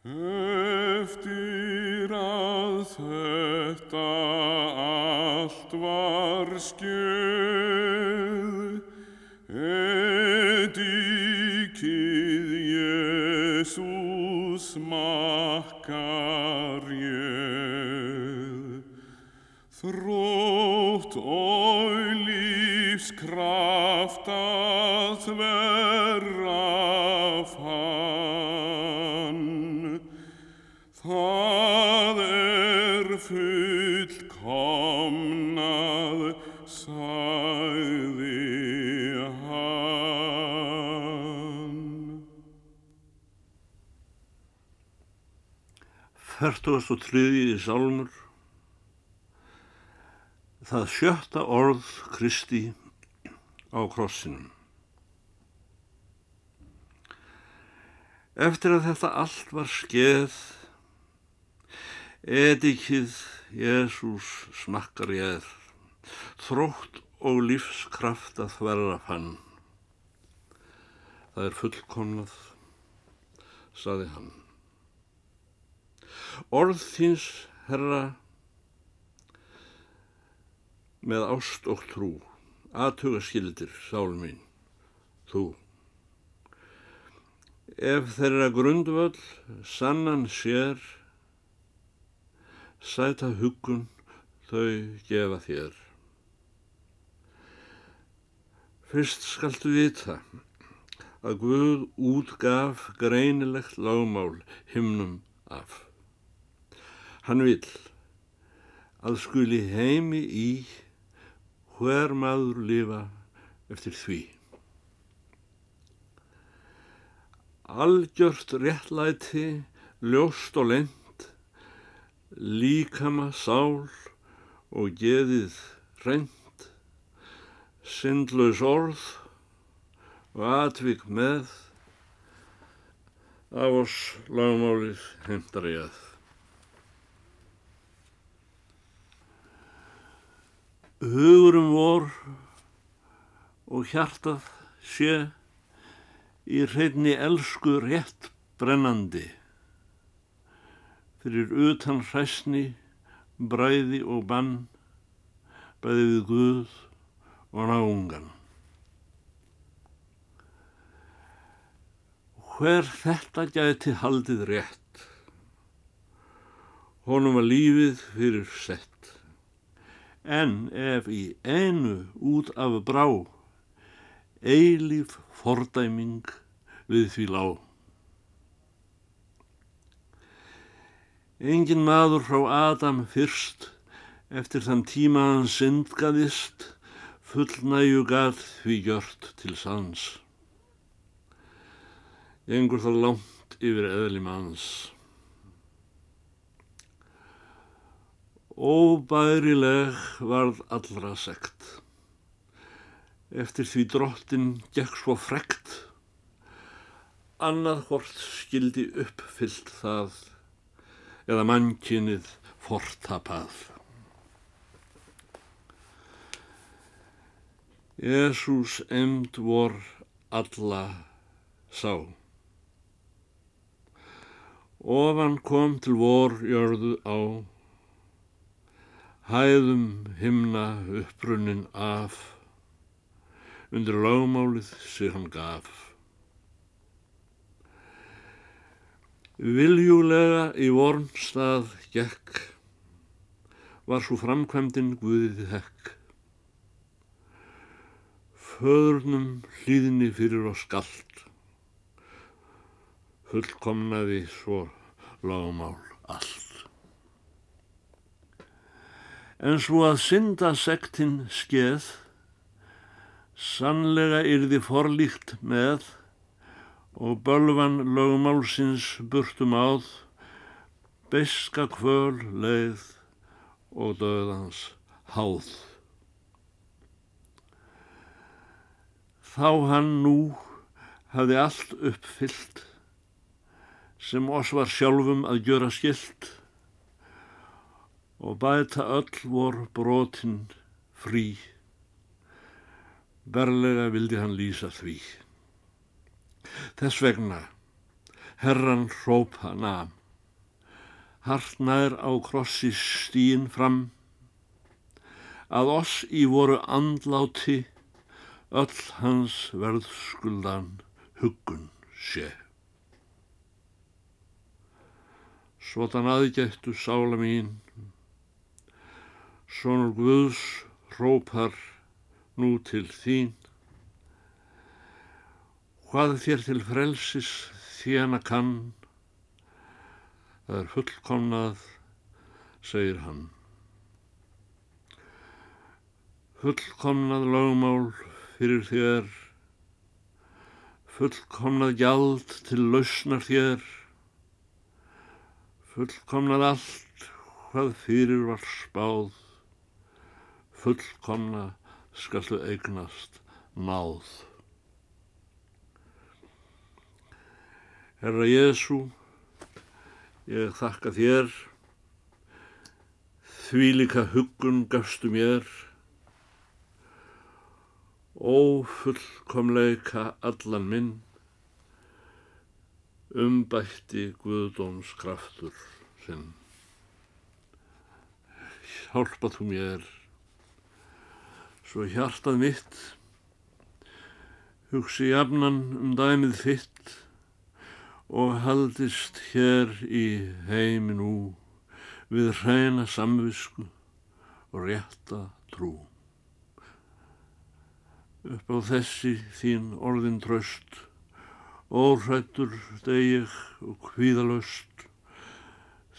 Eftir að þetta allt var skeið, edikið Jésús makkar ég. Þrótt og lífskraft að verra fann, það er fullkomnað, sagði hann. Fertugast og þriðji sálmur Það sjötta orð Kristi á krossinum. Eftir að þetta allt var skeð, edikið Jésús smakkar ég, þrótt og lífskraft að þverra fann. Það er fullkomnað, saði hann. Orð þíns, Herra, með ást og trú, aðtuga skildir, sál mín, þú. Ef þeirra grundvöld sannan sér, sæta hugun þau gefa þér. Fyrst skaltu vita að Guð útgaf greinilegt lagmál himnum af. Hann vil að skuli heimi í hver maður lifa eftir því. Algjört réttlæti, ljóst og lent, líkama sál og geðið reynd, syndlaus orð og atvik með, af oss lagmálið heimtar ég að. Hugurum vor og hjartað sé í hreinni elsku rétt brennandi fyrir utan hræsni, bræði og bann, bæði við Guð og náungan. Hver þetta gæti haldið rétt, honum að lífið fyrir sett. En ef í einu út af brá, eilíf fordæming við því lág. Engin maður frá Adam fyrst, eftir þann tíma hann syndgaðist, fullnæju gað því gjört til sans. Engur það langt yfir eðli manns. Óbærileg varð allra sekt. Eftir því drottin gekk svo frekt, annað hvort skildi uppfyllt það eða mannkinnið fortapað. Jésús emd vor alla sá. Ofan kom til vor jörðu á, hæðum himna upprunnin af, undir lögmálið sig hann gaf. Viljulega í vornstað gekk, var svo framkvæmdinn Guðið hekk. Föðurnum hlýðni fyrir oss galt, fullkomnaði svo lögmál allt. En svo að synda sektinn skeð, sannlega yrði forlíkt með og bölvan lögmálsins burtum áð, beska kvöl leið og döðans háð. Þá hann nú hafði allt uppfyllt sem oss var sjálfum að gjöra skilt og bæta öll vor brotin frí. Berlega vildi hann lýsa því. Þess vegna herran hrópa nam. Hartnær á krossi stíin fram, að oss í voru andláti öll hans verðskuldan huggun sé. Svotan aðgættu sála mín, Sónur Guðs hrópar nú til þín. Hvað þér til frelsis þjána kann, það er fullkomnað, segir hann. Fullkomnað lögmál fyrir þér, fullkomnað gjald til lausnar þér, fullkomnað allt hvað fyrir var spáð, fullkomna skaltu eignast náð. Herra Jésu, ég þakka þér, því líka huggun gafstu mér, ófullkomleika allan minn, umbætti Guðdóms kraftur sinn. Hjálpa þú mér, svo hjartað mitt hugsi jafnan um dæmið þitt og haldist hér í heimi nú við hreina samvisku og rétta trú. Upp á þessi þín orðin tröst, óhrættur degið og kvíðalöst,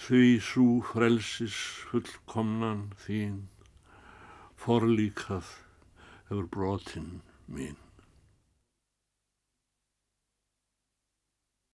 því svo frelsis fullkomnan þín forlíkað hefur brotin mín.